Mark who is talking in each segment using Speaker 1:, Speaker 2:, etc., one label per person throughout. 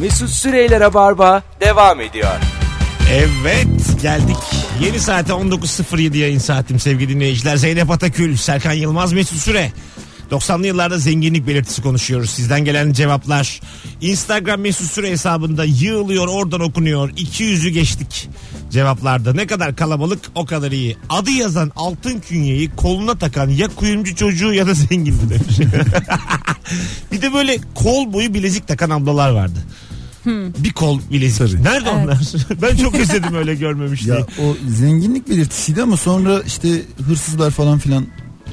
Speaker 1: Mesut Süreyler'e barba devam ediyor.
Speaker 2: Evet geldik. Yeni saate 19.07 yayın saatim sevgili dinleyiciler. Zeynep Atakül, Serkan Yılmaz, Mesut Süre. 90'lı yıllarda zenginlik belirtisi konuşuyoruz. Sizden gelen cevaplar Instagram Mesut Süre hesabında yığılıyor oradan okunuyor. 200'ü geçtik cevaplarda. Ne kadar kalabalık o kadar iyi. Adı yazan altın künyeyi koluna takan ya kuyumcu çocuğu ya da zengindi demiş. bir de böyle kol boyu bilezik takan ablalar vardı. Bir kol bilezik.
Speaker 3: Tabii.
Speaker 2: Nerede onlar? ben çok özledim öyle görmemişliği.
Speaker 3: Ya o zenginlik belirtisiydi ama sonra işte hırsızlar falan filan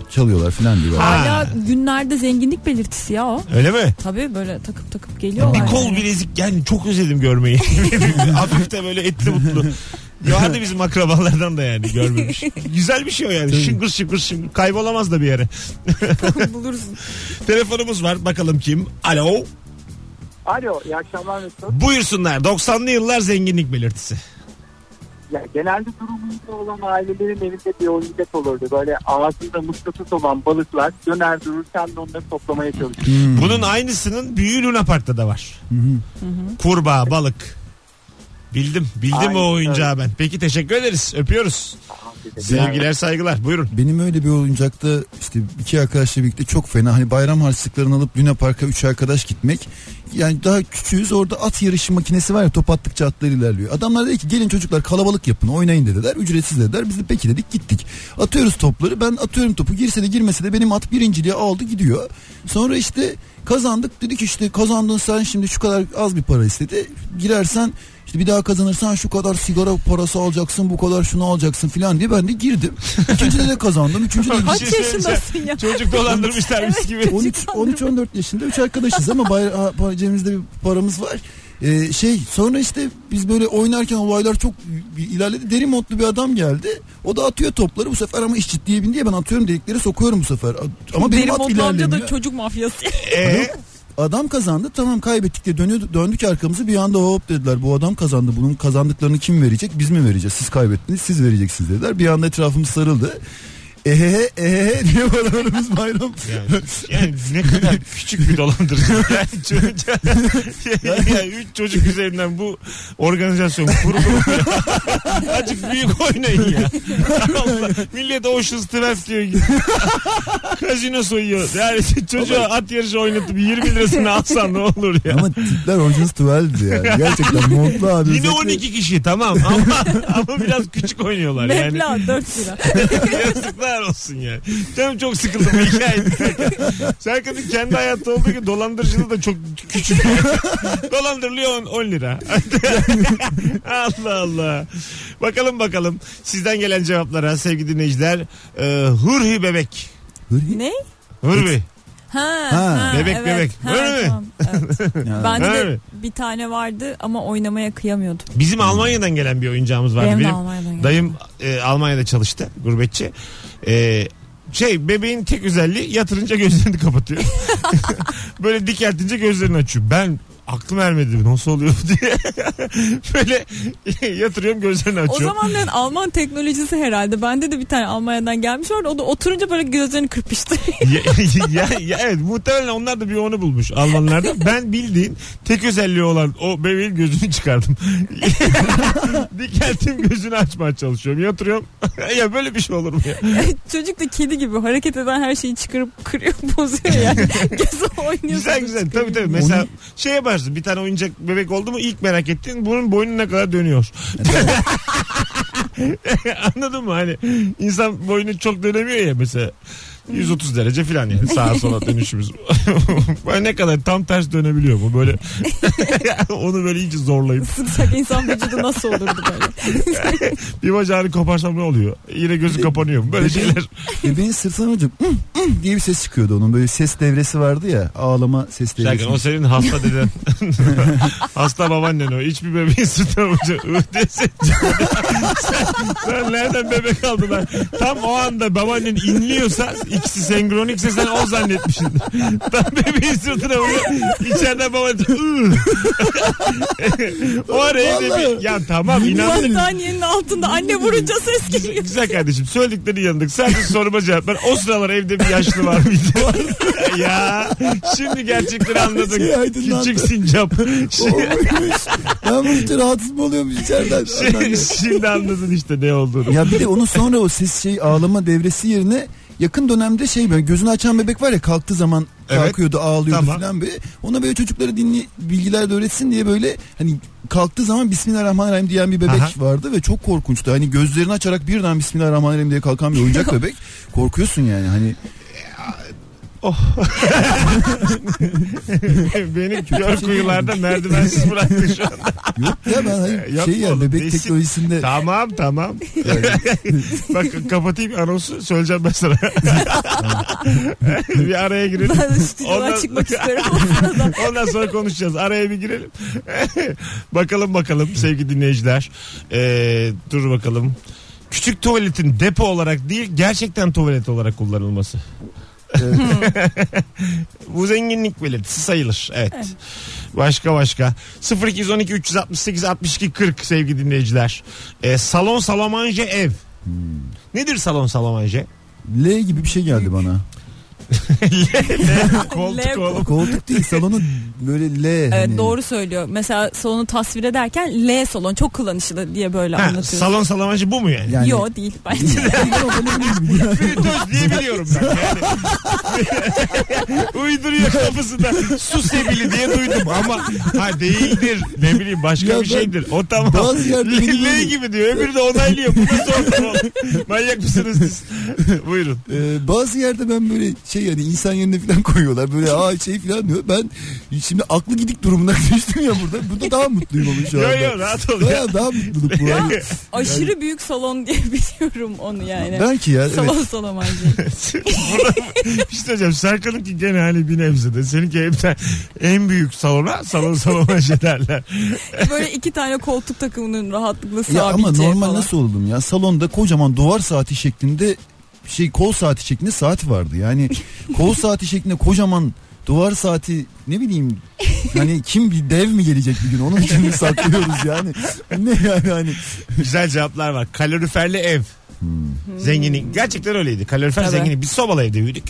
Speaker 3: çalıyorlar filan diyor.
Speaker 2: Ha.
Speaker 4: Hala günlerde zenginlik belirtisi ya o.
Speaker 2: Öyle mi?
Speaker 4: Tabii böyle takıp takıp geliyorlar.
Speaker 2: Bir kol
Speaker 4: yani.
Speaker 2: bilezik yani çok özledim görmeyi. Hafif de böyle etli mutlu. Ya da bizim akrabalardan da yani görmemiş. Güzel bir şey o yani. Şıngır şıngır şıngır. Kaybolamaz da bir yere.
Speaker 4: Bulursun.
Speaker 2: Telefonumuz var. Bakalım kim? Alo.
Speaker 5: Alo, iyi akşamlar Mesut.
Speaker 2: Buyursunlar. 90'lı yıllar zenginlik belirtisi.
Speaker 5: Ya, genelde durumu iyi olan ailelerin evinde bir oyuncak olurdu. Böyle ağzında mıknatıs olan balıklar döner dururken de onları toplamaya çalışır.
Speaker 3: Hmm.
Speaker 2: Bunun aynısının büyüğü Luna Park'ta da var. Kurbağa, balık. Bildim. Bildim
Speaker 5: Aynen,
Speaker 2: o oyuncağı ben. Peki teşekkür ederiz. Öpüyoruz. Sevgiler saygılar. Buyurun.
Speaker 3: Benim öyle bir oyuncakta işte iki arkadaşla birlikte çok fena hani bayram harçlıklarını alıp Luna Park'a üç arkadaş gitmek. Yani daha küçüğüz orada at yarışı makinesi var ya top attıkça atlar ilerliyor. Adamlar dedi ki gelin çocuklar kalabalık yapın oynayın dediler. Ücretsiz dediler. Biz de peki dedik gittik. Atıyoruz topları ben atıyorum topu girse de girmese de benim at birinciliğe aldı gidiyor. Sonra işte kazandık dedik işte kazandın sen şimdi şu kadar az bir para istedi. Girersen işte bir daha kazanırsan şu kadar sigara parası alacaksın bu kadar şunu alacaksın filan diye ben de girdim. İkincide de kazandım. Üçüncüde de
Speaker 4: Kaç
Speaker 2: şey
Speaker 4: yaşındasın ya?
Speaker 2: Çocuk dolandırmışlarmış gibi.
Speaker 3: 13 13 14 yaşında üç arkadaşız ama bayra- cebimizde bir paramız var. Ee, şey sonra işte biz böyle oynarken olaylar çok bir ilerledi. Deri modlu bir adam geldi. O da atıyor topları bu sefer ama iş ciddiye bindi diye ben atıyorum delikleri sokuyorum bu sefer. Ama benim
Speaker 4: Deri
Speaker 3: at
Speaker 4: modlu amca
Speaker 3: ilerlemiyor.
Speaker 4: da çocuk mafyası.
Speaker 2: Ee,
Speaker 3: Adam kazandı tamam kaybettik diye dönüyor, döndük arkamızı bir anda hop dediler. Bu adam kazandı bunun kazandıklarını kim verecek biz mi vereceğiz? Siz kaybettiniz siz vereceksiniz dediler. Bir anda etrafımız sarıldı ehehe ehehe diye bağırıyoruz bayram
Speaker 2: Yani, yani ne kadar küçük bir dolandırıcı. Yani çocuğa, yani üç çocuk üzerinden bu organizasyon kurulu. Azıcık büyük oynayın ya. Allah, millet Ocean's 12 diyor. Kazino soyuyor. Yani çocuğa at yarışı oynatıp 20 lirasını alsan ne olur ya.
Speaker 3: ama tipler Ocean's 12'di yani gerçekten montlu abi
Speaker 2: Yine
Speaker 3: özellikle-
Speaker 2: 12 kişi tamam ama ama biraz küçük oynuyorlar yani.
Speaker 4: Mebla 4 lira.
Speaker 2: Yazıklar olsun ya. Canım çok sıkıldım bu hikaye dinlerken. Serkan'ın kendi hayatta olduğu gibi dolandırıcılığı da çok küçük. Dolandırılıyor 10, 10 lira. Allah Allah. Bakalım bakalım sizden gelen cevaplara sevgili dinleyiciler. Ee, Hurhi bebek.
Speaker 3: Hırhi-
Speaker 4: ne?
Speaker 2: Hurhi.
Speaker 4: Ha,
Speaker 3: Ha,
Speaker 4: ha,
Speaker 2: bebek,
Speaker 4: evet.
Speaker 2: bebek.
Speaker 4: Ha,
Speaker 2: Öyle mi?
Speaker 4: tamam, evet.
Speaker 2: Öyle
Speaker 4: de bir tane vardı ama oynamaya kıyamıyordum.
Speaker 2: Bizim Almanya'dan gelen bir oyuncağımız vardı.
Speaker 4: Benim de
Speaker 2: Benim
Speaker 4: Almanya'dan
Speaker 2: dayım e, Almanya'da çalıştı gurbetçi. E, şey bebeğin tek özelliği yatırınca gözlerini kapatıyor. Böyle dikeltince gözlerini açıyor. Ben aklım ermedi nasıl oluyor diye. Böyle yatırıyorum gözlerini
Speaker 4: O
Speaker 2: açıyor.
Speaker 4: zamanların Alman teknolojisi herhalde. Bende de bir tane Almanya'dan gelmiş orada. O da oturunca böyle gözlerini kırpıştı.
Speaker 2: ya, ya, ya evet muhtemelen onlar da bir onu bulmuş Almanlarda. Ben bildiğin tek özelliği olan o bebeğin gözünü çıkardım. Dikelttim gözünü açmaya çalışıyorum. Yatırıyorum. ya böyle bir şey olur mu ya?
Speaker 4: Çocuk da kedi gibi hareket eden her şeyi çıkarıp kırıyor bozuyor yani. Gözü oynuyor.
Speaker 2: Güzel güzel tabii tabii. Mesela şey yaparsın bir tane oyuncak bebek oldu mu ilk merak ettin bunun boynu ne kadar dönüyor. Anladın mı? Hani insan boynu çok dönemiyor ya mesela. 130 derece falan yani sağa sola dönüşümüz. Böyle ne kadar tam ters dönebiliyor bu böyle. Onu böyle iyice zorlayıp
Speaker 4: Sıksak insan vücudu nasıl olurdu böyle?
Speaker 2: bir bacağını koparsam ne oluyor? Yine gözü kapanıyor mu? Böyle şeyler.
Speaker 3: Bebeğin sırtına hocam "Hı, hı" diye bir ses çıkıyordu onun böyle ses devresi vardı ya ağlama ses devresi.
Speaker 2: Şarkın o senin hasta deden. hasta babaannen o. Hiçbir bebeğin sırtına çıkıyor. sen, sen nereden bebek aldılar? Tam o anda babaannen inliyorsa ikisi senkronikse sen o zannetmişsin. Tam bebeğin sırtına vuruyor. İçeriden baba. O ara evde bir... Ya tamam inandım.
Speaker 4: Battaniyenin altında anne vurunca ses geliyor.
Speaker 2: güzel kardeşim söylediklerini yandık. Sadece soruma cevap ver. O sıralar evde bir yaşlı var mıydı? ya şimdi gerçekleri anladın.
Speaker 3: Şey aydınlandı.
Speaker 2: Küçük sincap. Şimdi,
Speaker 3: ben bunu işte rahatsız mı oluyormuş içeriden?
Speaker 2: şimdi, şimdi anladın işte ne olduğunu.
Speaker 3: Ya bir de onun sonra o ses şey ağlama devresi yerine yakın dönemde şey böyle gözünü açan bebek var ya kalktığı zaman
Speaker 2: Evet.
Speaker 3: kalkıyordu ağlıyordu
Speaker 2: Tamam.
Speaker 3: falan böyle. Ona böyle çocuklara dinli bilgiler de öğretsin diye böyle hani kalktığı zaman Bismillahirrahmanirrahim diyen bir bebek
Speaker 2: Aha.
Speaker 3: vardı ve çok korkunçtu. Hani gözlerini açarak birden Bismillahirrahmanirrahim diye kalkan bir oyuncak bebek. Korkuyorsun yani hani
Speaker 2: Beni kör kuyularda merdivensiz bıraktı şu anda.
Speaker 3: yok ya ben hani
Speaker 2: Yok
Speaker 3: şey ya
Speaker 2: oğlum,
Speaker 3: bebek
Speaker 2: değilsin.
Speaker 3: teknolojisinde
Speaker 2: Tamam tamam. Bak kapatayım anonsu söyleyeceğim ben sana. bir araya girelim.
Speaker 4: Ben stüdyodan
Speaker 2: Ondan-
Speaker 4: çıkmak istiyorum.
Speaker 2: Ondan sonra konuşacağız. Araya bir girelim. bakalım bakalım sevgili dinleyiciler. Ee, dur bakalım. Küçük tuvaletin depo olarak değil gerçekten tuvalet olarak kullanılması. Bu zenginlik belirtisi sayılır. Evet. Başka başka. 0212 368 62 40 sevgili dinleyiciler. Ee, salon salamanje ev. Nedir salon salamanje?
Speaker 3: L gibi bir şey geldi bana.
Speaker 2: Koltuk
Speaker 4: L-
Speaker 2: oğlum.
Speaker 3: Koltuk değil salonu böyle L.
Speaker 4: Evet
Speaker 3: hani.
Speaker 4: doğru söylüyor. Mesela salonu tasvir ederken L salon çok kullanışlı diye böyle
Speaker 2: Ha,
Speaker 4: anlatıyor.
Speaker 2: salon salamanje bu mu yani?
Speaker 3: Yani-
Speaker 4: Yo değil bence.
Speaker 2: Fritöz diye biliyorum ben yani. Uyduruyor kafasında su sebili diye duydum ama ha değildir ne bileyim başka
Speaker 3: Ya
Speaker 2: bir
Speaker 3: ben
Speaker 2: şeydir. O tamam.
Speaker 3: bazı yerde
Speaker 2: L- L gibi diyor öbürü de onaylıyor. Bu nasıl ortam? Manyak mısınız siz? Buyurun.
Speaker 3: Ee, bazı yerde ben böyle şey yani insan yerine falan koyuyorlar böyle aa şey falan diyor. Ben şimdi aklı gidik durumuna düştüm ya burada. Burada daha mutluyum ama şu anda.
Speaker 2: yo rahat ol ya.
Speaker 3: Baya daha mutluluk bu. Yani,
Speaker 4: Aşırı büyük salon diye biliyorum onu yani.
Speaker 3: belki ya evet.
Speaker 4: Salon salon bence.
Speaker 2: Burada bir şey söyleyeceğim. Serkan'ınki gene hani bir nebzede. Seninki hepten en büyük salona salon salona şey derler.
Speaker 4: Böyle iki tane koltuk takımının rahatlıkla
Speaker 3: Ya ama
Speaker 4: sığabileceği
Speaker 3: normal
Speaker 4: falan.
Speaker 3: nasıl oldum ya salonda kocaman duvar saati şeklinde şey kol saati şeklinde saat vardı. Yani kol saati şeklinde kocaman duvar saati ne bileyim hani kim bir dev mi gelecek bir gün onun için mi saklıyoruz yani. Ne yani hani.
Speaker 2: Güzel cevaplar var. Kaloriferli ev. Zenginlik. Gerçekten öyleydi. Kalorifer
Speaker 4: Tabii.
Speaker 2: zenginlik. Biz sobalı evde büyüdük.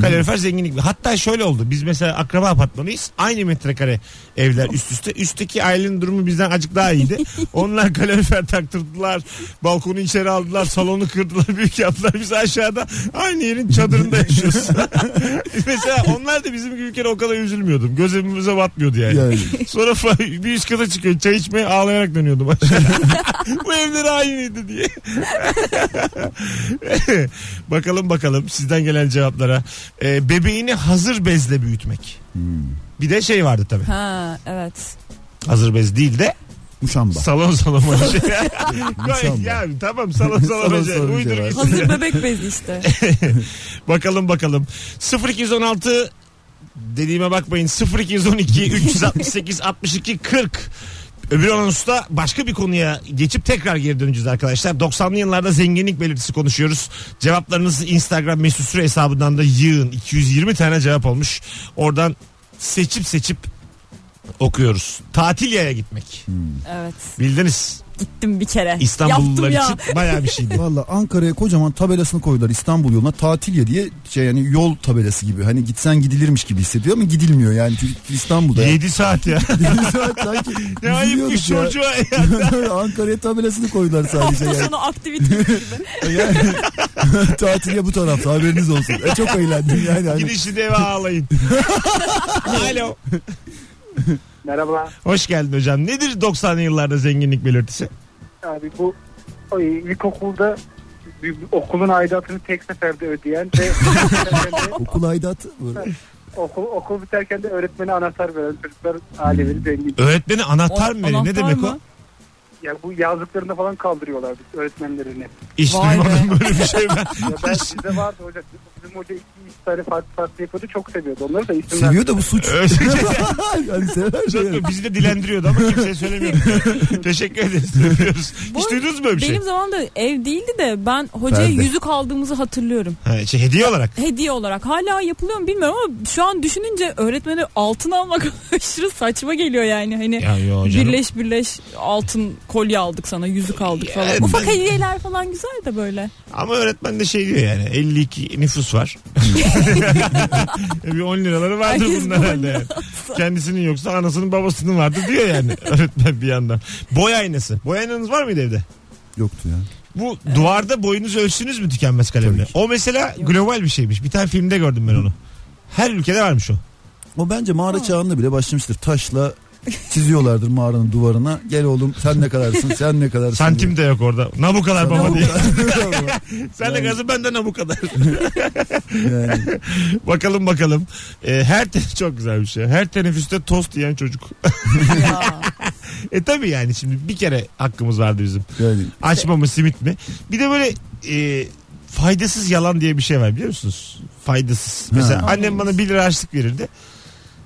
Speaker 2: Kalorifer zenginlik. Hatta şöyle oldu. Biz mesela akraba apartmanıyız. Aynı metrekare evler üst üste. Üstteki ailenin durumu bizden acık daha iyiydi. Onlar kalorifer taktırdılar. Balkonu içeri aldılar. Salonu kırdılar. Büyük yaptılar. Biz aşağıda aynı yerin çadırında yaşıyoruz. mesela onlar da bizim gibi o kadar üzülmüyordum. Gözümüze batmıyordu yani.
Speaker 3: yani.
Speaker 2: Sonra bir üst kata çıkıyor. Çay içmeye ağlayarak dönüyordum aşağı. Bu evler aynıydı diye. bakalım bakalım sizden gelen cevaplara. Ee, bebeğini hazır bezle büyütmek. Bir de şey vardı tabii.
Speaker 4: Ha evet.
Speaker 2: Hazır bez değil de
Speaker 3: Muşamba.
Speaker 2: salon salon şey.
Speaker 3: Muşamba.
Speaker 2: ya tamam salon salon
Speaker 3: salon
Speaker 2: Uydur
Speaker 3: şey
Speaker 2: gitsin.
Speaker 4: Hazır bebek bezi işte.
Speaker 2: Bakalım bakalım. 0216 dediğime bakmayın 0212 368 62 40 Öbür anonsta başka bir konuya geçip tekrar geri döneceğiz arkadaşlar. 90'lı yıllarda zenginlik belirtisi konuşuyoruz. Cevaplarınızı Instagram mesut süre hesabından da yığın. 220 tane cevap olmuş. Oradan seçip seçip okuyoruz. Tatil yaya gitmek.
Speaker 4: Evet.
Speaker 2: Bildiniz.
Speaker 4: Gittim bir kere.
Speaker 2: İstanbullular
Speaker 4: Yaptım ya.
Speaker 2: için bayağı bir şeydi.
Speaker 3: Valla Ankara'ya kocaman tabelasını koydular İstanbul yoluna tatil ya diye şey yani yol tabelası gibi hani gitsen gidilirmiş gibi hissediyor ama gidilmiyor yani çünkü İstanbul'da.
Speaker 2: 7 saat ya.
Speaker 3: Yedi saat sanki
Speaker 2: ne ayıpmış
Speaker 3: üzülüyorduk ya.
Speaker 2: çocuğa ya.
Speaker 3: Ankara'ya tabelasını koydular sadece
Speaker 4: Hafta
Speaker 3: yani.
Speaker 4: sonu aktivite gibi.
Speaker 3: yani tatil ya bu tarafta haberiniz olsun. E, çok eğlendim yani. Hani,
Speaker 2: Gidin şimdi eve ağlayın. Alo.
Speaker 5: Merhaba.
Speaker 2: Hoş geldin hocam. Nedir 90'lı yıllarda zenginlik belirtisi?
Speaker 5: Abi bu o, ilkokulda bir- bir okulun aidatını tek seferde ödeyen ve
Speaker 3: okul aidatı var.
Speaker 5: okul, okul biterken de öğretmene anahtar veren çocuklar aileleri zengin.
Speaker 2: Öğretmeni anahtar
Speaker 4: O-
Speaker 2: mı veriyor? Ne
Speaker 4: anahtar
Speaker 2: demek
Speaker 4: mı?
Speaker 2: O?
Speaker 6: Ya bu yazdıklarını falan kaldırıyorlar biz öğretmenlerini.
Speaker 2: Hiç
Speaker 4: Vay
Speaker 2: duymadım
Speaker 4: be.
Speaker 2: böyle bir şey ben.
Speaker 6: Ya ben bize vardı hoca. Bizim hoca iki üç tane farklı farklı yapıyordu. Çok seviyordu onları da isim
Speaker 3: Seviyor da bu suç. Yani sever şey.
Speaker 2: Çok- Bizi de dilendiriyordu ama kimseye söylemiyordu. Teşekkür ederiz. Öpüyoruz.
Speaker 4: Bu-
Speaker 2: Hiç duydunuz mu böyle bir şey?
Speaker 4: Benim zamanımda ev değildi de ben hocaya
Speaker 3: Perde.
Speaker 4: yüzük aldığımızı hatırlıyorum.
Speaker 2: Ha, şey, hediye olarak.
Speaker 4: Hediye olarak. Hala yapılıyor mu bilmiyorum ama şu an düşününce öğretmene altın almak aşırı saçma geliyor yani. Hani
Speaker 2: Ya yo canım.
Speaker 4: birleş birleş altın kolye aldık sana yüzük aldık falan.
Speaker 2: Evet,
Speaker 4: Ufak hediyeler falan güzel de böyle.
Speaker 2: Ama öğretmen de şey diyor yani 52 nüfus var. bir 10 liraları vardır
Speaker 4: Herkes
Speaker 2: bunun herhalde. Yani. Kendisinin yoksa anasının babasının vardır diyor yani öğretmen bir yandan. Boy aynası. Boy aynanız var mıydı evde?
Speaker 3: Yoktu ya.
Speaker 2: Bu duvarda boyunuzu ölçtünüz mü tükenmez kalemle? O mesela
Speaker 4: Yok.
Speaker 2: global bir şeymiş. Bir tane filmde gördüm ben onu. Her ülkede varmış o.
Speaker 3: O bence mağara çağında bile başlamıştır. Taşla çiziyorlardır mağaranın duvarına. Gel oğlum sen ne kadarsın sen ne kadarsın.
Speaker 2: Santim de yok orada. Na bu kadar baba diye.
Speaker 3: Sen-
Speaker 2: Sen de gazı benden na bu kadar.
Speaker 3: yani,
Speaker 2: bakalım bakalım. Ee, her te- çok güzel bir şey. Her teneffüste tost yiyen çocuk. E tabi yani şimdi bir kere hakkımız vardı bizim.
Speaker 3: yani
Speaker 2: Açma mı simit mi? Bir de böyle e, faydasız yalan diye bir şey var biliyor musunuz? Faydasız. Mesela
Speaker 3: Ha.
Speaker 2: annem bana 1 lira harçlık verirdi.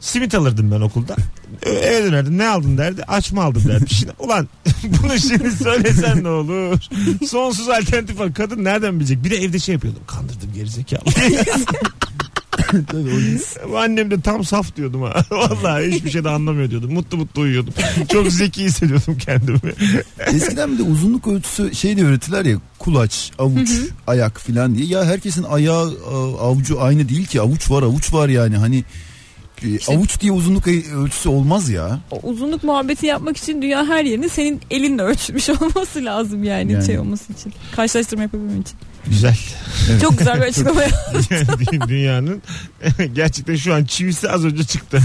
Speaker 2: Simit alırdım ben okulda. Ö- Eve dönerdim ne aldın derdi. Açma aldım derdi. Şimdi, ulan bunu şimdi söylesen ne olur? Sonsuz alternatif var. Kadın nereden bilecek? Bir de evde şey yapıyordum. Kandırdım gerizekalı.
Speaker 3: tabii o
Speaker 2: Annem de tam saf diyordum ha. Vallahi hiçbir şey de anlamıyor diyordum. Mutlu mutlu uyuyordum. Çok zeki hissediyordum kendimi.
Speaker 3: Eskiden bir de uzunluk ölçüsü şey de öğretiler ya kulaç, avuç, ayak filan diye. Ya herkesin ayağı avucu aynı değil ki. Avuç var avuç var yani hani e, avuç diye uzunluk ölçüsü olmaz ya.
Speaker 4: O uzunluk muhabbeti yapmak için dünya her yerini senin elinle ölçmüş olması lazım yani,
Speaker 3: Yani.
Speaker 4: şey olması için. Karşılaştırma yapabilmem için.
Speaker 2: Güzel.
Speaker 3: Evet.
Speaker 4: Çok güzel bir açıklama. ya.
Speaker 2: Yani dünyanın gerçekten şu an çivisi az önce çıktı.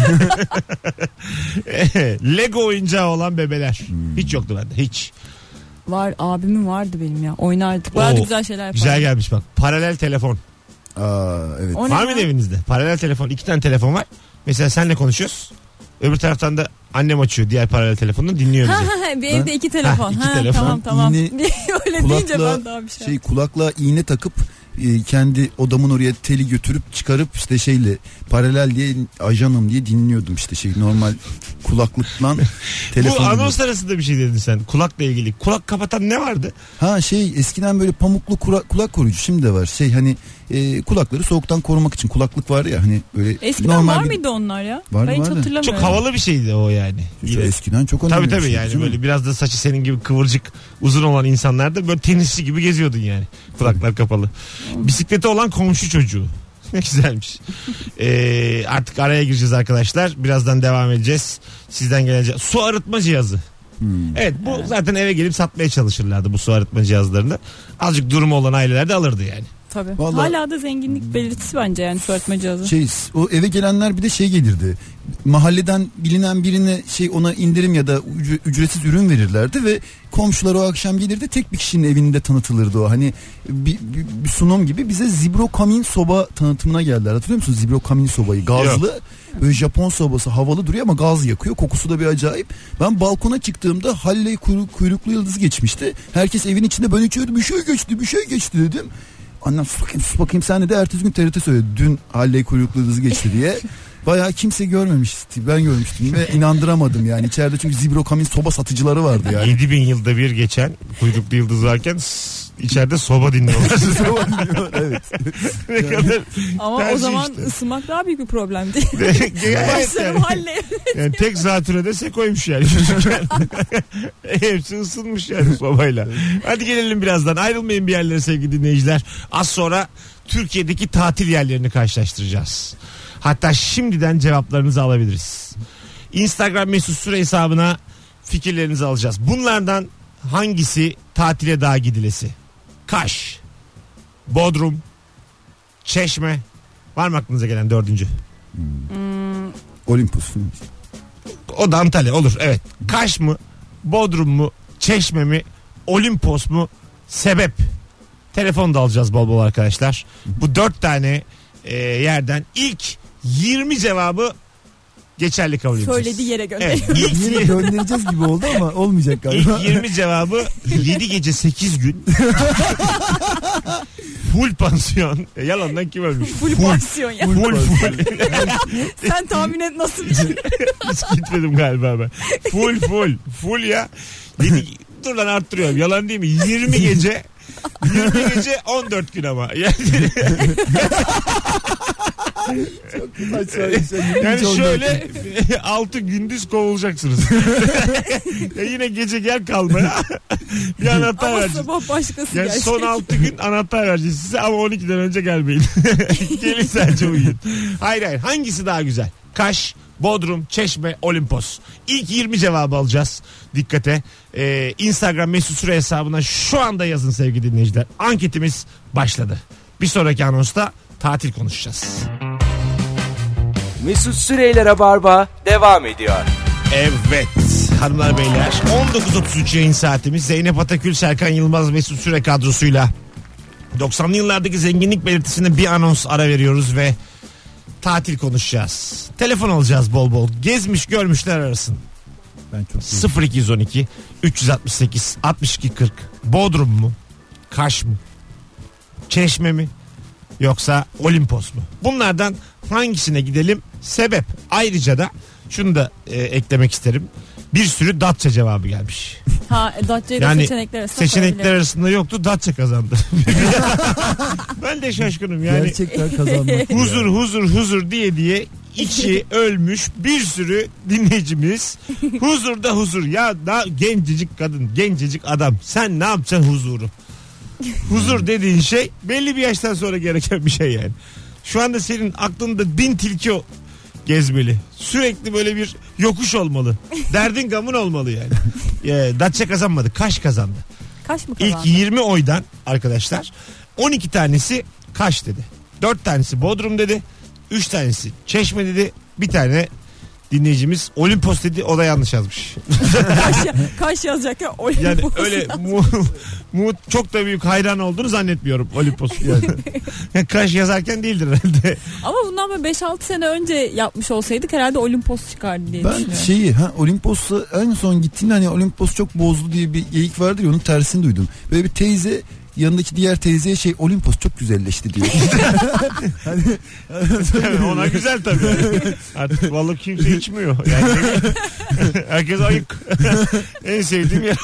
Speaker 2: Lego oyuncağı olan bebeler. Hiç yoktu bende hiç.
Speaker 4: Var abimin vardı benim ya. Oynardık. Bayağı güzel şeyler yapardık.
Speaker 2: Güzel gelmiş bak. Paralel telefon.
Speaker 3: Aa evet.
Speaker 2: Var mıydı evinizde? Paralel telefon. iki tane telefon var. Mesela senle konuşuyoruz. Öbür taraftan da annem açıyor diğer paralel telefonunu dinliyor bizi.
Speaker 4: bir evde iki telefon.
Speaker 2: Ha, iki
Speaker 4: ha,
Speaker 2: telefon.
Speaker 4: Tamam tamam.
Speaker 3: Yine
Speaker 4: Öyle deyince
Speaker 3: kulakla
Speaker 4: ben daha bir şey.
Speaker 3: Şey kulakla iğne takıp e, kendi odamın oraya teli götürüp çıkarıp işte şeyle paralel diye ajanım diye dinliyordum işte şey normal kulaklıkla
Speaker 2: Bu
Speaker 3: telefon.
Speaker 2: anons arasında bir şey dedin sen. Kulakla ilgili. Kulak kapatan ne vardı?
Speaker 3: Ha şey eskiden böyle pamuklu kura- kulak koruyucu şimdi de var. Şey hani e, kulakları soğuktan korumak için kulaklık var ya hani böyle
Speaker 4: Eskiden
Speaker 3: normal
Speaker 4: var
Speaker 3: bir-
Speaker 4: mıydı onlar ya?
Speaker 3: Vardı,
Speaker 4: ben hiç
Speaker 3: vardı.
Speaker 4: hatırlamıyorum.
Speaker 2: Çok havalı bir şeydi o yani.
Speaker 3: Çok
Speaker 2: Yine.
Speaker 3: eskiden çok önemli
Speaker 2: Tabii
Speaker 3: bir
Speaker 2: tabii
Speaker 3: şey,
Speaker 2: yani
Speaker 3: değil mi?
Speaker 2: böyle biraz da saçı senin gibi kıvırcık uzun olan insanlar da böyle tenisçi gibi geziyordun yani. Kulaklar kapalı. Bisikleti olan komşu çocuğu. Ne güzelmiş. Ee, artık araya gireceğiz arkadaşlar. Birazdan devam edeceğiz. Sizden gelecek. Su arıtma cihazı.
Speaker 3: Hmm.
Speaker 2: Evet bu zaten eve gelip satmaya çalışırlardı bu su arıtma cihazlarını. Azıcık durumu olan aileler de alırdı yani.
Speaker 4: Tabii.
Speaker 3: Vallahi-
Speaker 4: Hala da zenginlik belirtisi bence yani arıtma cihazı.
Speaker 3: Şey o eve gelenler bir de şey gelirdi. Mahalleden bilinen birine şey ona indirim ya da ücre- ücretsiz ürün verirlerdi ve komşular o akşam gelirdi tek bir kişinin evinde tanıtılırdı o. Hani bir, bir, bir sunum gibi bize Zibro Kamin soba tanıtımına geldiler. Hatırlıyor musun Zibro Kamin sobayı? Gazlı. Böyle Japon sobası havalı duruyor ama gaz yakıyor. Kokusu da bir acayip. Ben balkona çıktığımda Halley kuyruk, kuyruklu yıldız geçmişti. Herkes evin içinde ben içiyordum. Bir şey geçti bir şey geçti dedim. Annem sus bakayım sus bakayım sen de ertesi gün TRT söyledi. Dün Halley kuyruklu yıldız geçti diye. Bayağı kimse görmemişti. Ben görmüştüm ve inandıramadım yani. içeride çünkü Zibro Kamin soba satıcıları vardı yani.
Speaker 2: 7000 yılda bir geçen kuyruklu yıldız varken içeride soba dinliyorlar.
Speaker 3: evet.
Speaker 2: ne kadar
Speaker 4: Ama o zaman
Speaker 2: işte.
Speaker 4: ısınmak daha büyük bir problem değil. Başlarım
Speaker 2: yani.
Speaker 4: halle.
Speaker 2: Yani tek zatürrede sekoymuş yani. Hepsi ısınmış yani sobayla. Hadi gelelim birazdan. Ayrılmayın bir yerlere sevgili dinleyiciler. Az sonra Türkiye'deki tatil yerlerini karşılaştıracağız. Hatta şimdiden cevaplarınızı alabiliriz. Instagram mesut süre hesabına fikirlerinizi alacağız. Bunlardan hangisi tatile daha gidilesi? Kaş, Bodrum, Çeşme. Var mı aklınıza gelen dördüncü?
Speaker 3: Olympus.
Speaker 2: O da Antalya olur evet. Kaş mı? Bodrum mu? Çeşme mi? Olimpos mu? Sebep. Telefon da alacağız bol bol arkadaşlar. Bu dört tane e, yerden ilk 20 cevabı geçerli kabul edeceğiz.
Speaker 4: Söylediği yere gönder.
Speaker 2: Evet, ilk,
Speaker 3: Yine göndereceğiz gibi oldu ama olmayacak galiba.
Speaker 2: ilk 20 cevabı 7 gece 8 gün. full pansiyon. E, yalandan kim ölmüş?
Speaker 4: Full pansiyon ya.
Speaker 2: Full full.
Speaker 4: Sen tahmin et nasıl bir şey.
Speaker 2: Hiç gitmedim galiba ben. Full full. Full ya. Yedi, dur lan arttırıyorum. Yalan değil mi? 20 gece 20 gece 14 gün ama. Yani, yani şöyle 6 gündüz kovulacaksınız. ya yine gece gel kalmaya. bir anahtar
Speaker 4: Ama
Speaker 2: vereceğiz.
Speaker 4: sabah başkası
Speaker 2: Yani
Speaker 4: gelecek.
Speaker 2: son 6 gün anahtar vereceğiz size ama 12'den önce gelmeyin. Gelin sadece uyuyun. Hayır hayır hangisi daha güzel? Kaş, Bodrum, Çeşme, Olimpos. İlk 20 cevabı alacağız. Dikkate. Ee, Instagram mesut süre hesabına şu anda yazın sevgili dinleyiciler. Anketimiz başladı. Bir sonraki anonsta tatil konuşacağız.
Speaker 1: Mesut Süreyler'e barba devam ediyor.
Speaker 2: Evet hanımlar beyler 19.33 yayın saatimiz Zeynep Atakül, Serkan Yılmaz Mesut Süre kadrosuyla 90'lı yıllardaki zenginlik belirtisine bir anons ara veriyoruz ve tatil konuşacağız. Telefon alacağız bol bol. Gezmiş görmüşler arasın.
Speaker 3: Ben çok
Speaker 2: 0212 368 62 40 Bodrum mu? Kaş mı? Çeşme mi? Yoksa Olimpos mu? Bunlardan hangisine gidelim? Sebep. Ayrıca da şunu da e, eklemek isterim. Bir sürü Datça cevabı gelmiş.
Speaker 4: Ha Datça'yı da
Speaker 2: Yani
Speaker 4: seçenekler arasında
Speaker 2: Seçenekler arasında yoktu Datça kazandı. ben de şaşkınım yani.
Speaker 3: Gerçekten kazanmak.
Speaker 2: Huzur huzur huzur diye diye içi ölmüş bir sürü dinleyicimiz huzurda huzur ya da gencecik kadın gencecik adam sen ne yapacaksın huzuru huzur dediğin şey belli bir yaştan sonra gereken bir şey yani şu anda senin aklında bin tilki o- gezmeli sürekli böyle bir yokuş olmalı derdin gamın olmalı yani ee, Datça kazanmadı Kaş kazandı
Speaker 4: Kaç mı
Speaker 2: İlk
Speaker 4: kazandı?
Speaker 2: 20 oydan arkadaşlar 12 tanesi Kaş dedi. 4 tanesi Bodrum dedi. 3 tanesi Çeşme dedi. Bir tane dinleyicimiz Olimpos dedi. O da yanlış yazmış.
Speaker 4: Kaş, kaş yazacak ya. Olimpos
Speaker 2: Yani öyle mu, mu, çok da büyük hayran olduğunu zannetmiyorum Olimpos. Yani. Kaş yazarken değildir herhalde.
Speaker 4: Ama bundan böyle 5-6 sene önce yapmış olsaydık herhalde Olimpos çıkardı diye
Speaker 3: Ben
Speaker 4: düşünüyorum.
Speaker 3: şeyi ha Olimpos'ta en son gittiğinde hani Olimpos çok bozdu diye bir geyik vardır ya onun tersini duydum. Böyle bir teyze yanındaki diğer teyzeye şey Olimpos çok güzelleşti diyor. hani,
Speaker 2: Yani ona güzel tabii. Artık balık kimse içmiyor. Yani herkes ayık. en sevdiğim yer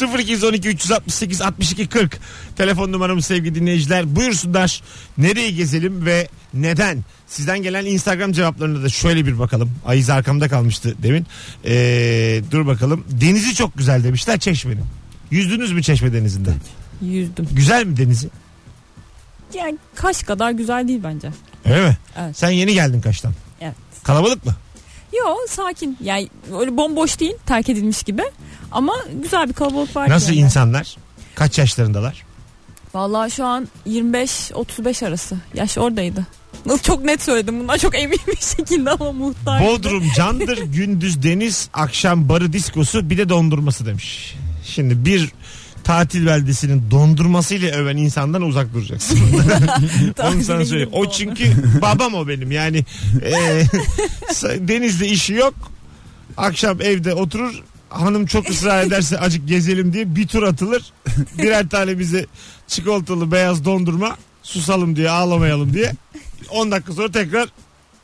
Speaker 2: oldu. 0212 368 62 40 telefon numaramız sevgili dinleyiciler. Buyursunlar nereye gezelim ve neden? Sizden gelen Instagram cevaplarına da şöyle bir bakalım. Ayız arkamda kalmıştı demin. Ee, dur bakalım. Denizi çok güzel demişler Çeşme'nin. Yüzdünüz mü Çeşme denizinde?
Speaker 4: Yüzdüm.
Speaker 2: Güzel mi denizi?
Speaker 4: Yani kaş kadar güzel değil bence.
Speaker 2: Öyle mi?
Speaker 4: Evet.
Speaker 2: Sen yeni geldin Kaş'tan.
Speaker 4: Evet.
Speaker 2: Kalabalık mı?
Speaker 4: Yo sakin. Yani öyle bomboş değil terk edilmiş gibi. Ama güzel bir kalabalık var.
Speaker 2: Nasıl
Speaker 4: yani.
Speaker 2: insanlar? Kaç yaşlarındalar?
Speaker 4: Vallahi şu an 25-35 arası. Yaş oradaydı. Nasıl çok net söyledim. Bundan çok emin bir şekilde ama muhtar.
Speaker 2: Bodrum candır, gündüz deniz, akşam barı diskosu bir de dondurması demiş. Şimdi bir tatil beldesinin dondurmasıyla öven insandan uzak duracaksın. Onu sana söyleyeyim. O çünkü babam o benim yani. E, denizde işi yok. Akşam evde oturur. Hanım çok ısrar ederse acık gezelim diye bir tur atılır. Birer tane bize çikolatalı beyaz dondurma susalım diye ağlamayalım diye. 10 dakika sonra tekrar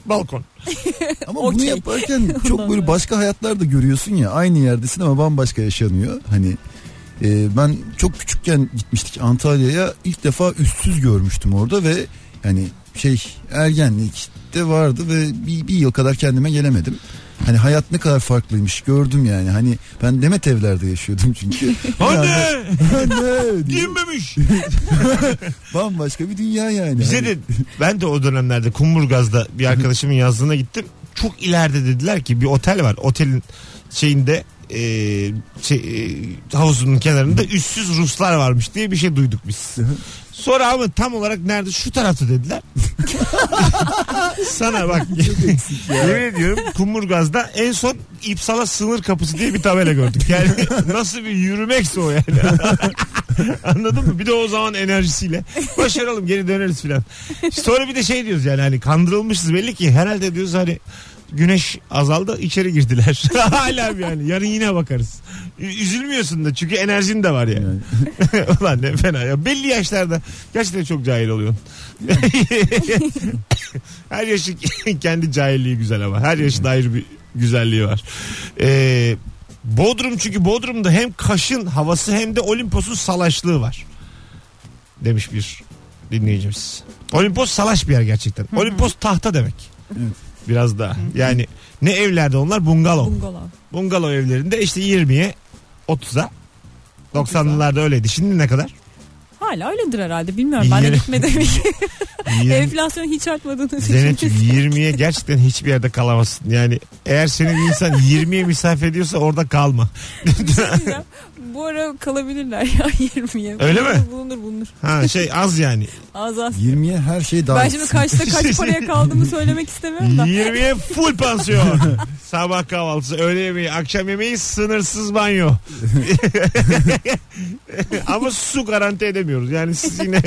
Speaker 2: balkon.
Speaker 3: ama bunu
Speaker 4: Okey.
Speaker 3: yaparken çok böyle başka hayatlar da görüyorsun ya aynı yerdesin ama bambaşka yaşanıyor. Hani e, ben çok küçükken gitmiştik Antalya'ya ilk defa üstsüz görmüştüm orada ve yani şey ergenlikte vardı ve bir, bir yıl kadar kendime gelemedim. Hani hayat ne kadar farklıymış gördüm yani. Hani ben Demet evlerde yaşıyordum çünkü.
Speaker 2: Anne!
Speaker 3: Anne!
Speaker 2: Giyinmemiş.
Speaker 3: Bambaşka bir dünya yani.
Speaker 2: Bize
Speaker 3: Hani-
Speaker 2: de ben de o dönemlerde Kumburgaz'da bir arkadaşımın yazlığına gittim. Çok ileride dediler ki bir otel var. Otelin şeyinde e, şey, e, havuzunun kenarında üstsüz Ruslar varmış diye bir şey duyduk biz. Sonra ama tam olarak nerede şu tarafta dediler. Sana bak yemin ediyorum Kumburgaz'da en son İpsala sınır kapısı diye bir tabela gördük. Yani nasıl bir yürümekse o yani. Anladın mı? Bir de o zaman enerjisiyle başaralım geri döneriz filan. Sonra bir de şey diyoruz yani hani kandırılmışız belli ki herhalde diyoruz hani güneş azaldı içeri girdiler. Hala yani yarın yine bakarız. Ü- Üzülmüyorsun da çünkü enerjin de var yani.
Speaker 3: Yani.
Speaker 2: Ulan ne fena ya. Belli yaşlarda gerçekten çok cahil oluyorsun. Her yaşın kendi cahilliği güzel ama. Her yaşın ayrı bir güzelliği var. Ee, Bodrum çünkü Bodrum'da hem Kaş'ın havası hem de Olimpos'un salaşlığı var. Demiş bir dinleyicimiz. Olimpos salaş bir yer gerçekten. Olimpos tahta demek.
Speaker 3: Evet.
Speaker 2: Biraz daha. Yani ne evlerde onlar? Bungalov.
Speaker 4: Bungalov.
Speaker 2: Bungalov evlerinde işte 20'ye 30'a 90'lılarda öyleydi. Şimdi ne kadar?
Speaker 4: Hala öyledir herhalde bilmiyorum. Ben de
Speaker 2: Yirmi-
Speaker 4: gitmedim.
Speaker 2: 20,
Speaker 4: Enflasyon hiç artmadığını
Speaker 2: Zeynep'ciğim
Speaker 4: düşünüyorum.
Speaker 2: 20'ye gerçekten hiçbir yerde kalamazsın. Yani eğer seni bir insan 20'ye misafir ediyorsa orada kalma.
Speaker 4: Bu ara kalabilirler ya 20'ye.
Speaker 2: Öyle mi?
Speaker 4: Bulunur bulunur.
Speaker 2: Ha şey az yani.
Speaker 4: Az az.
Speaker 3: 20'ye her şey dahil.
Speaker 4: Ben şimdi kaçta kaç paraya kaldığımı söylemek istemiyorum da.
Speaker 2: 20'ye full pansiyon. Sabah kahvaltısı, öğle yemeği, akşam yemeği, sınırsız banyo. Ama su garanti edemiyoruz. Yani siz yine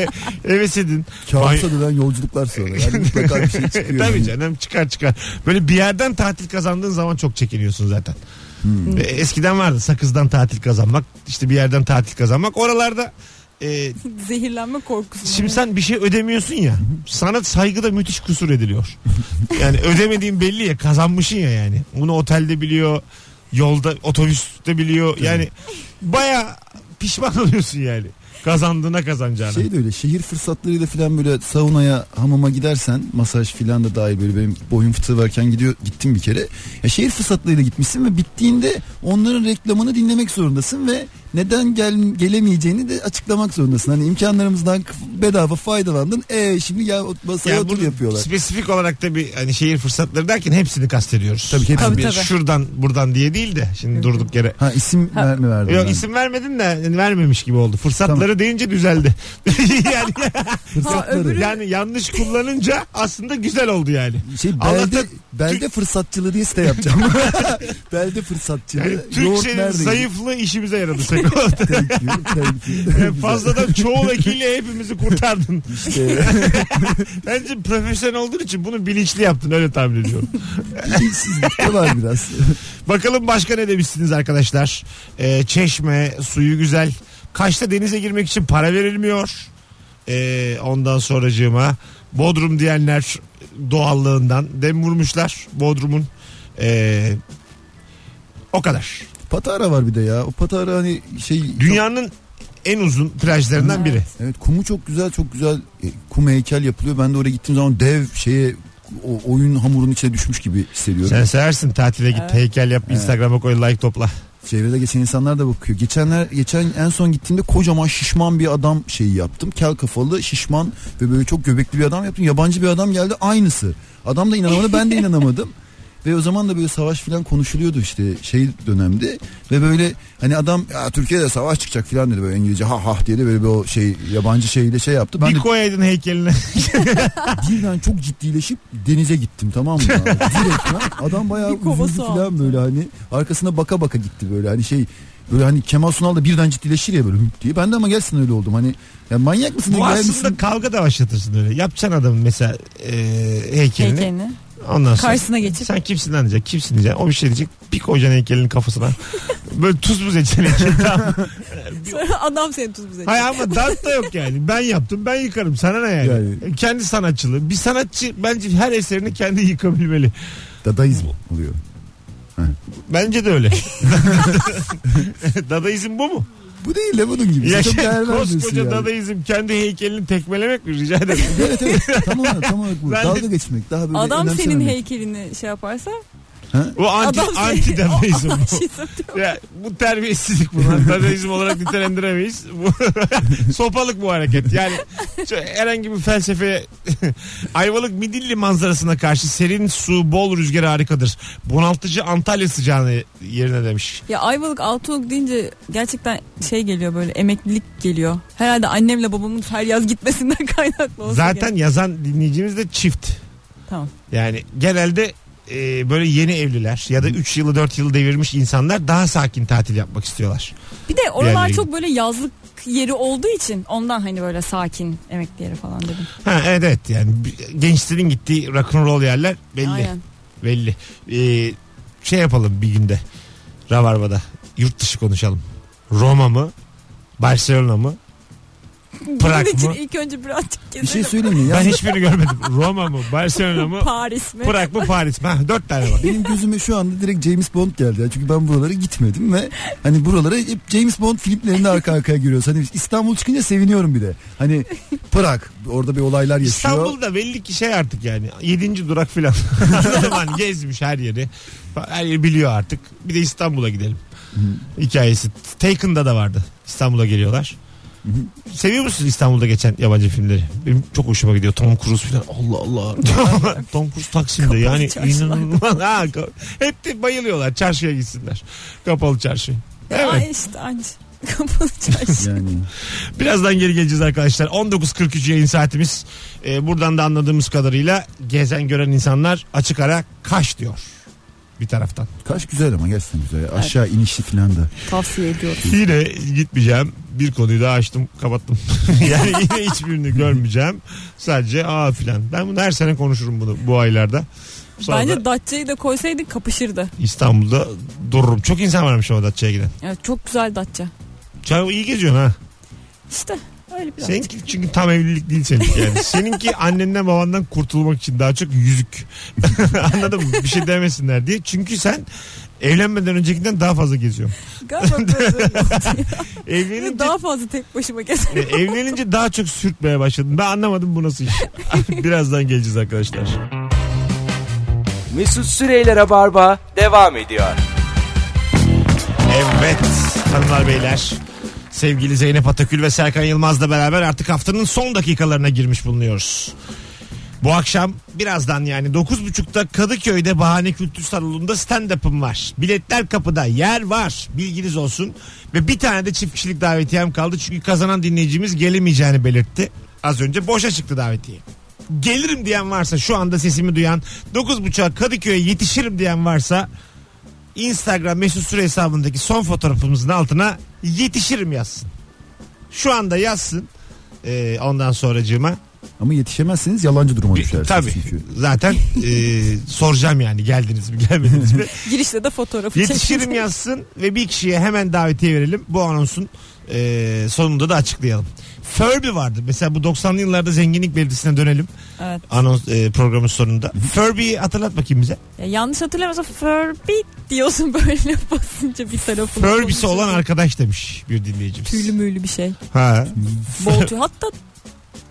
Speaker 2: heves edin.
Speaker 3: Kabusa dönen yolculuklar sonra. Yani mutlaka bir şey çıkıyor.
Speaker 2: Tabii canım çıkar çıkar. Böyle bir yerden tatil kazandığın zaman çok çekiniyorsun zaten.
Speaker 3: Hmm.
Speaker 2: E, Eskiden vardı sakızdan tatil kazanmak işte bir yerden tatil kazanmak. Oralarda e,
Speaker 4: Zehirlenme korkusu.
Speaker 2: şimdi sen bir şey ödemiyorsun ya sana saygıda müthiş kusur ediliyor. Yani ödemediğin belli ya kazanmışsın ya yani. Bunu otelde biliyor yolda otobüste biliyor yani baya pişman oluyorsun yani. Kazandığına kazanacağına.
Speaker 3: Şey de öyle şehir fırsatlarıyla falan böyle saunaya hamama gidersen masaj filan da dahil böyle benim boyun fıtığı varken gidiyor gittim bir kere. Ya şehir fırsatlarıyla gitmişsin ve bittiğinde onların reklamını dinlemek zorundasın ve neden gel, gelemeyeceğini de açıklamak zorundasın. Hani imkanlarımızdan bedava faydalandın. E şimdi gel masaya
Speaker 2: Ya
Speaker 3: otur yapıyorlar.
Speaker 2: Spesifik olarak da bir hani şehir fırsatları derken hepsini kastediyoruz.
Speaker 3: Tabii ki hepsini.
Speaker 2: Hani
Speaker 4: Tabii, tabii.
Speaker 2: Şuradan buradan diye değil de şimdi durduk yere.
Speaker 3: Ha isim
Speaker 4: Ha.
Speaker 3: ver mi verdin?
Speaker 2: Yok
Speaker 3: ben?
Speaker 2: isim vermedin de yani vermemiş gibi oldu. Fırsatları deyince düzeldi. yani
Speaker 3: Fırsatları.
Speaker 4: öbürü-
Speaker 2: yani yanlış kullanınca aslında güzel oldu yani.
Speaker 3: Şey belde,
Speaker 2: Allah'tan
Speaker 3: belde fırsatçılığı diye site yapacağım. belde fırsatçılığı.
Speaker 2: Yani Türkçenin zayıflığı işimize yaradı.
Speaker 3: Thank you, thank you.
Speaker 2: Fazladan çoğul ekiyle hepimizi kurtardın.
Speaker 3: İşte
Speaker 2: Bence profesyonel olduğun için bunu bilinçli yaptın öyle tahmin ediyorum.
Speaker 3: bilinçsizlik de var biraz.
Speaker 2: Bakalım başka ne demişsiniz arkadaşlar. Ee, çeşme, suyu güzel. Kaş'ta denize girmek için para verilmiyor. Ee, ondan sonracığıma Bodrum diyenler doğallığından dem vurmuşlar Bodrum'un. Ee, o kadar.
Speaker 3: Patara var bir de ya. O Patara hani şey
Speaker 2: Dünyanın en uzun plajlarından biri.
Speaker 3: Evet kumu çok güzel çok güzel e, kum heykel yapılıyor. Ben de oraya gittiğim zaman dev şeye o oyun hamurunun içine düşmüş gibi hissediyorum.
Speaker 2: Sen seversin tatile git
Speaker 4: Evet.
Speaker 2: heykel yap Instagram'a koy like topla.
Speaker 3: Çevrede geçen insanlar da bakıyor. Geçenler geçen en son gittiğimde kocaman şişman bir adam şeyi yaptım. Kel kafalı, şişman ve böyle çok göbekli bir adam yaptım. Yabancı bir adam geldi aynısı. Adam da inanamadı, ben de inanamadım. Ve o zaman da böyle savaş falan konuşuluyordu işte şey dönemde ve böyle hani adam ya Türkiye'de savaş çıkacak falan dedi böyle İngilizce ha ha diye de böyle bir o şey yabancı şeyle şey yaptı. Ben
Speaker 2: bir
Speaker 3: de
Speaker 2: koyaydın heykeline.
Speaker 3: birden çok ciddileşip denize gittim tamam mı? abi? Direktmen. Adam bayağı üzüldü falan böyle hani arkasına baka baka gitti böyle hani şey böyle hani Kemal Sunal da birden ciddileşir ya böyle hüp diye. Ben de ama gelsin öyle oldum hani ya manyak mısın?
Speaker 2: Bu aslında
Speaker 3: gelmişsin.
Speaker 2: kavga da başlatırsın öyle. Yapacaksın adamın mesela e, heykelini.
Speaker 4: Heykelini.
Speaker 2: Ondan sonra
Speaker 4: Karşısına geçip.
Speaker 2: sen kimsin lan diyecek. Kimsin diyecek. O bir şey diyecek. Bir koyacaksın heykelinin kafasına. Böyle tuz buz edeceksin. Tamam.
Speaker 4: Sonra adam seni tuz bize.
Speaker 2: Hayır ama dert da yok yani. Ben yaptım ben yıkarım. Sana ne yani?
Speaker 3: Yani.
Speaker 2: Kendi sanatçılığı. Bir sanatçı bence her eserini kendi yıkabilmeli.
Speaker 3: Dadaizm oluyor.
Speaker 2: Bence de öyle. Dadaizm bu mu?
Speaker 3: Bu değil de bunun gibi.
Speaker 2: Ya
Speaker 3: Çok değer vermiyorsun
Speaker 2: koskoca
Speaker 3: yani.
Speaker 2: dadaizm kendi heykelini tekmelemek mi rica ederim.
Speaker 3: Evet evet tam olarak tam olarak bu.
Speaker 2: Ben de-
Speaker 3: Dalga geçmek daha böyle
Speaker 4: Adam senin heykelini şey yaparsa
Speaker 2: Bu anti,
Speaker 4: adam
Speaker 2: bu.
Speaker 4: bu.
Speaker 2: Ya, bu terbiyesizlik bunu. Dadaizm olarak nitelendiremeyiz. Bu sopalık bu hareket. Yani herhangi bir felsefeye Ayvalık Midilli manzarasına karşı serin su, bol rüzgar harikadır. Bunaltıcı Antalya sıcağını yerine demiş.
Speaker 4: Ya Ayvalık Altınoluk deyince gerçekten şey geliyor böyle emeklilik geliyor. Herhalde annemle babamın her yaz gitmesinden kaynaklı olsa
Speaker 2: Zaten
Speaker 4: gerek.
Speaker 2: yazan dinleyicimiz de çift.
Speaker 4: Tamam.
Speaker 2: Yani genelde e, böyle yeni evliler ya da 3 yılı 4 yılı devirmiş insanlar daha sakin tatil yapmak istiyorlar.
Speaker 4: Bir de oralar
Speaker 2: Yerlere
Speaker 4: çok böyle yazlık yeri olduğu için ondan hani böyle sakin emekli yeri falan dedim.
Speaker 2: Ha, evet evet yani gençlerin gittiği rock'n'roll yerler belli.
Speaker 4: Aynen.
Speaker 2: Belli. Ee, şey yapalım bir günde. Rabarba'da. Yurt dışı konuşalım. Roma mı? Barcelona mı? Prag
Speaker 4: Bunun için
Speaker 2: mı?
Speaker 4: ilk önce birazcık gezelim.
Speaker 3: Bir şey söyleyeyim mi? Ya
Speaker 2: Ben hiçbirini görmedim. Roma mı? Barcelona mı?
Speaker 4: Paris mi?
Speaker 2: Prag mı? Paris mi? Ha, dört tane var.
Speaker 3: benim gözüme şu anda direkt James Bond geldi. ya. Çünkü ben buralara gitmedim ve hani buralara hep James Bond filmlerinde arka arkaya giriyoruz. Hani İstanbul çıkınca seviniyorum bir de. Hani Prag orada bir olaylar yaşıyor.
Speaker 2: İstanbul'da belli ki şey artık yani. Yedinci durak filan. Anladın mı? Hani gezmiş her yeri. Her yeri biliyor artık. Bir de İstanbul'a gidelim. Hikayesi. Taken'da da vardı. İstanbul'a geliyorlar. Seviyor musun İstanbul'da geçen yabancı filmleri? Benim çok hoşuma gidiyor. Tom Cruise falan. Allah Allah. Tom Cruise Taksim'de yani inanılmaz. Ha, hep de bayılıyorlar. Çarşıya gitsinler. Kapalı çarşı.
Speaker 4: Evet.
Speaker 2: Evet.
Speaker 4: işte anca. Kapalı çarşı.
Speaker 3: Yani
Speaker 2: Birazdan geri geleceğiz arkadaşlar. 19.43 yayın saatimiz. Ee, buradan da anladığımız kadarıyla gezen gören insanlar açık ara kaş diyor. Bir taraftan.
Speaker 3: Kaş güzel ama gerçekten güzel. Aşağı inişli falan da.
Speaker 4: Tavsiye ediyorum.
Speaker 2: Yine gitmeyeceğim. Bir konuyu daha açtım kapattım. yani yine hiçbirini görmeyeceğim. Sadece aa filan. Ben bunu her sene konuşurum bunu bu aylarda. Sonra
Speaker 4: Bence
Speaker 2: da
Speaker 4: Datça'yı da koysaydın kapışırdı.
Speaker 2: İstanbul'da dururum. Çok insan varmış ama Datça'ya giden.
Speaker 4: Evet çok güzel Datça.
Speaker 2: Sen iyi geziyorsun ha.
Speaker 4: İşte öyle biraz.
Speaker 2: Seninki çünkü tam evlilik değil seninki yani. Seninki annenden babandan kurtulmak için daha çok yüzük. Anladın mı? Bir şey demesinler diye. Çünkü sen evlenmeden öncekinden daha fazla geziyorsun.
Speaker 4: Galiba böyle
Speaker 2: Evlenince,
Speaker 4: daha fazla tek başıma gezerim.
Speaker 2: e, evlenince daha çok sürtmeye başladın. Ben anlamadım bu nasıl iş. Birazdan geleceğiz arkadaşlar.
Speaker 1: Mesut Süreyler'e barba devam ediyor.
Speaker 2: Evet hanımlar beyler. Sevgili Zeynep Atakül ve Serkan Yılmaz'la beraber artık haftanın son dakikalarına girmiş bulunuyoruz. Bu akşam birazdan yani 9.30'da Kadıköy'de Bahane Kültür Salonu'nda stand-up'ım var. Biletler kapıda yer var bilginiz olsun. Ve bir tane de çift kişilik davetiyem kaldı. Çünkü kazanan dinleyicimiz gelemeyeceğini belirtti. Az önce boşa çıktı davetiye. Gelirim diyen varsa şu anda sesimi duyan 9.30'a Kadıköy'e yetişirim diyen varsa Instagram mesut süre hesabındaki son fotoğrafımızın altına yetişirim yazsın. Şu anda yazsın. Ee, ondan sonracığıma
Speaker 3: Ama yetişemezseniz yalancı duruma
Speaker 2: bir-
Speaker 3: düşersiniz.
Speaker 2: tabii
Speaker 3: Çünkü.
Speaker 2: zaten e, soracağım yani geldiniz mi gelmediniz mi?
Speaker 4: Girişte de fotoğrafı
Speaker 2: Yetişirim
Speaker 4: çekeceğim.
Speaker 2: yazsın ve bir kişiye hemen davetiye verelim. Bu anonsun e, sonunda da açıklayalım. Furby vardı. Mesela bu 90'lı yıllarda zenginlik belirtisine dönelim.
Speaker 4: Evet.
Speaker 2: Anons e, programın sonunda. Furby'yi hatırlat bakayım bize.
Speaker 4: Ya yanlış hatırlamıyorsam Furby diyorsun böyle basınca bir tarafını.
Speaker 2: Furby'si olan arkadaş demiş bir dinleyicimiz.
Speaker 4: Tüylü müylü bir şey.
Speaker 2: Ha.
Speaker 4: Bol tüy. Hatta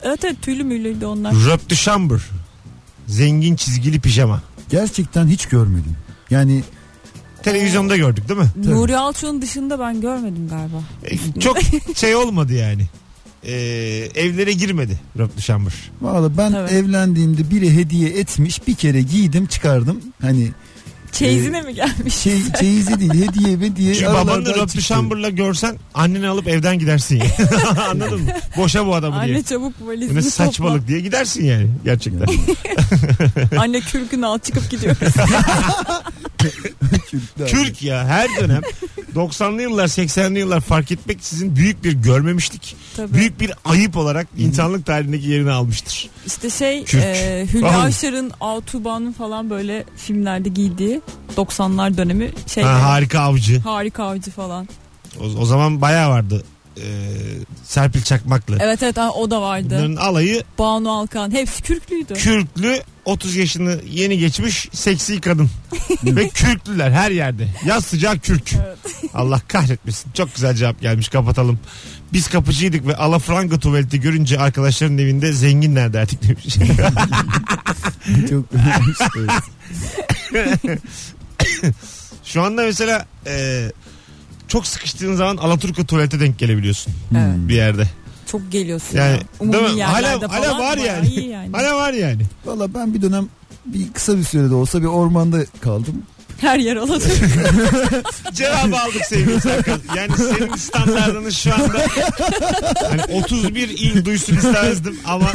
Speaker 4: evet evet tüylü müylüydü onlar.
Speaker 2: Röp de chambre. Zengin çizgili pijama.
Speaker 3: Gerçekten hiç görmedim. Yani
Speaker 2: Televizyonda gördük değil mi?
Speaker 4: Nuri Alço'nun dışında ben görmedim galiba.
Speaker 2: E, Çok şey olmadı yani. E, evlere girmedi Röp de chambre.
Speaker 3: valla ben
Speaker 4: Evet.
Speaker 3: evlendiğimde biri hediye etmiş bir kere giydim çıkardım. Hani
Speaker 4: Çeyizine mi gelmiş?
Speaker 3: şey çeyizi değil hediye ve diye
Speaker 2: Çünkü babanı
Speaker 3: aralardan
Speaker 2: Röp de
Speaker 3: çıktı.
Speaker 2: chambre'la görsen anneni alıp evden gidersin yani. Anladın mı? Boşa bu adamı diye.
Speaker 4: Anne çabuk
Speaker 2: Bu
Speaker 4: valizini
Speaker 2: Ne
Speaker 4: topla.
Speaker 2: saçmalık diye gidersin yani gerçekten.
Speaker 4: Anne kürkünü al çıkıp gidiyoruz.
Speaker 2: Kürk ya her dönem 90'lı yıllar 80'li yıllar fark etmek sizin büyük bir görmemişlik.
Speaker 4: Tabii.
Speaker 2: Büyük bir ayıp olarak insanlık tarihindeki yerini almıştır.
Speaker 4: İşte şey
Speaker 2: Kürk.
Speaker 4: e, Hülya
Speaker 2: Vallahi.
Speaker 4: Avşar'ın Autobahn'ın falan böyle filmlerde giydiği 90'lar dönemi şey
Speaker 2: Ha, harika avcı.
Speaker 4: harika avcı falan.
Speaker 2: O, o zaman bayağı vardı. Ee, Serpil Çakmaklı.
Speaker 4: Evet evet ha, o da vardı.
Speaker 2: Bunların alayı
Speaker 4: Banu Alkan hepsi kürklüydü.
Speaker 2: kürklü 30 yaşını yeni geçmiş seksi kadın. Ve kürklüler her yerde. Yaz sıcağı kürk. Allah kahretmesin. Çok güzel cevap gelmiş kapatalım. Biz kapıcıydık ve alafranga tuvaleti görünce arkadaşların evinde zenginler derdik demiş.
Speaker 3: Çok evet.
Speaker 2: Şu anda mesela e, çok sıkıştığın zaman Alaturka tuvalete denk gelebiliyorsun
Speaker 4: Evet.
Speaker 2: bir yerde.
Speaker 4: Çok geliyorsun.
Speaker 2: Yani
Speaker 4: ya. Umumi
Speaker 2: değil mi?
Speaker 4: yerlerde
Speaker 2: hala,
Speaker 4: falan
Speaker 2: hala var
Speaker 4: bayağı
Speaker 2: yani.
Speaker 4: iyi yani.
Speaker 2: Hala var yani.
Speaker 3: Valla ben bir dönem bir kısa bir sürede olsa bir ormanda kaldım.
Speaker 4: Her yer Alaturka.
Speaker 2: Cevabı aldık sevgili Serkan. Yani senin standartını şu anda hani 31 il duysun istemezdim ama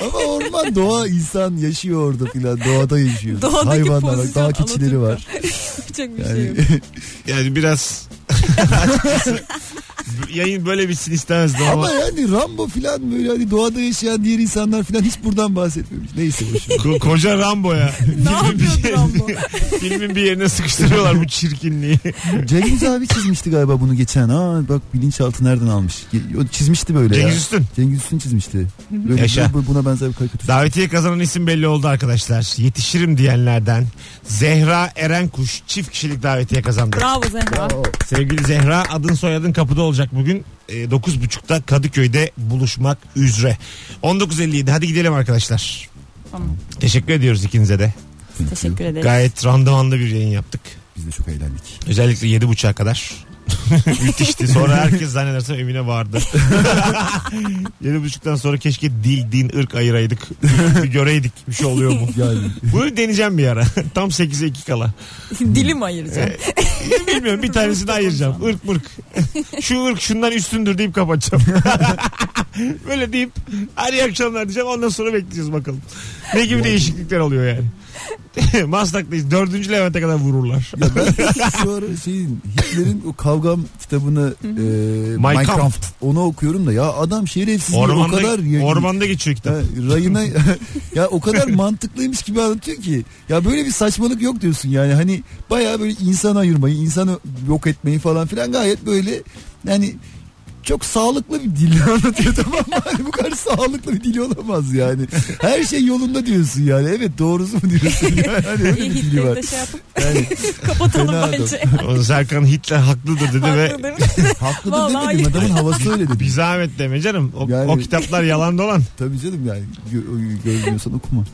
Speaker 3: Ama orman doğa insan yaşıyor orada filan doğada yaşıyor.
Speaker 4: Doğadaki
Speaker 3: Hayvanlar var
Speaker 4: pozisyon
Speaker 3: dağ keçileri var.
Speaker 4: Yapacak bir şey
Speaker 3: Yani
Speaker 4: yok.
Speaker 2: yani biraz yayın böyle bitsin istemezdim ama.
Speaker 3: Ama yani Rambo falan böyle hani doğada yaşayan diğer insanlar falan hiç buradan bahsetmemiş. Neyse boşver.
Speaker 2: Ko- koca Rambo ya.
Speaker 4: Ne
Speaker 2: bir
Speaker 4: yapıyordu Rambo?
Speaker 2: Filmin bir yerine sıkıştırıyorlar bu çirkinliği.
Speaker 3: Cengiz abi çizmişti galiba bunu geçen. Aa bak bilinçaltı nereden almış. O çizmişti böyle
Speaker 2: Cengiz
Speaker 3: ya.
Speaker 2: Üstün.
Speaker 3: Cengiz Üstün çizmişti. Böyle
Speaker 2: Yaşa.
Speaker 3: bu- buna benzer bir karikatür.
Speaker 2: Davetiye kazanan isim belli oldu arkadaşlar. Yetişirim diyenlerden Zehra Erenkuş çift kişilik davetiye kazandı.
Speaker 4: Bravo Zehra.
Speaker 3: Bravo.
Speaker 2: Sevgili Zehra adın soyadın kapıda olacak bugün. E, 9.30'da Kadıköy'de buluşmak üzere. 19.57 hadi gidelim arkadaşlar.
Speaker 4: Tamam.
Speaker 2: Teşekkür ediyoruz ikinize de.
Speaker 4: Teşekkür ederiz.
Speaker 2: Gayet randımanlı bir yayın yaptık.
Speaker 3: Biz de çok eğlendik.
Speaker 2: Özellikle 7.30'a kadar. Müthişti. Sonra herkes zannedersem evine vardı. 7.30'dan sonra keşke dil, din, ırk ayıraydık. Bir göreydik bir şey oluyor mu?
Speaker 3: Yani
Speaker 2: Bunu deneyeceğim bir ara. Tam 8'e 2 kala.
Speaker 4: Dilim ayıracağım.
Speaker 2: Bilmiyorum bir tanesini ayıracağım. Irk mırk. Şu ırk şundan üstündür deyip kapatacağım. Böyle deyip hadi iyi akşamlar diyeceğim. Ondan sonra bekleyeceğiz bakalım. Ne gibi değişiklikler oluyor yani. Maslak'tayız. Dördüncü Levent'e kadar vururlar.
Speaker 3: ya ben şu ara şeyin Hitler'in o kavgam kitabını e,
Speaker 2: Mein
Speaker 3: Mein
Speaker 2: Kampf.
Speaker 3: Onu okuyorum da ya adam şerefsizliği o kadar ya-
Speaker 2: ormanda geçiyor kitap.
Speaker 3: Ha, rayına ya o kadar mantıklıymış gibi anlatıyor ki. Ya böyle bir saçmalık yok diyorsun yani. Hani bayağı böyle insan ayırmayı, insanı yok etmeyi falan filan gayet böyle yani çok sağlıklı bir dille anlatıyor tamam mı? Hani bu kadar sağlıklı bir dil olamaz yani. Her şey yolunda diyorsun yani. Evet doğrusu mu diyorsun yani. Hani öyle bir dili var.
Speaker 4: şey yapıp
Speaker 3: Yani
Speaker 4: kapatalım bence.
Speaker 2: O Serkan Hitler haklıdır dedi ve
Speaker 3: Haklıdır.
Speaker 4: Vallahi
Speaker 3: demedim adamın havası öyle dedi.
Speaker 2: bir zahmet deme canım. O,
Speaker 3: Yani-
Speaker 2: o kitaplar yalan dolan.
Speaker 3: Tabii canım yani Gö- görmüyorsan okuma.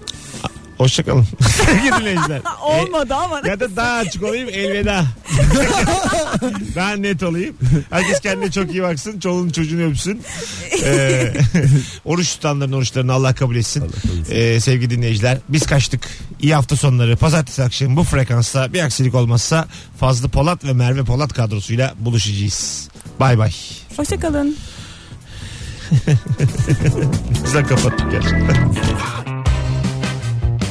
Speaker 2: Hoşçakalın. Sevgili dinleyiciler.
Speaker 4: Olmadı ama.
Speaker 2: Ya da daha açık olayım elveda. daha net olayım. Herkes kendine çok iyi baksın. Çoluğun çocuğunu öpsün. Ee, oruç tutanların oruçlarını Allah kabul etsin.
Speaker 3: Allah kabul etsin.
Speaker 2: Ee, sevgili dinleyiciler biz kaçtık. İyi hafta sonları. Pazartesi akşamı bu frekansta bir aksilik olmazsa Fazlı Polat ve Merve Polat kadrosuyla buluşacağız. Bay bay.
Speaker 4: Hoşçakalın.
Speaker 2: Güzel kapattık gerçekten.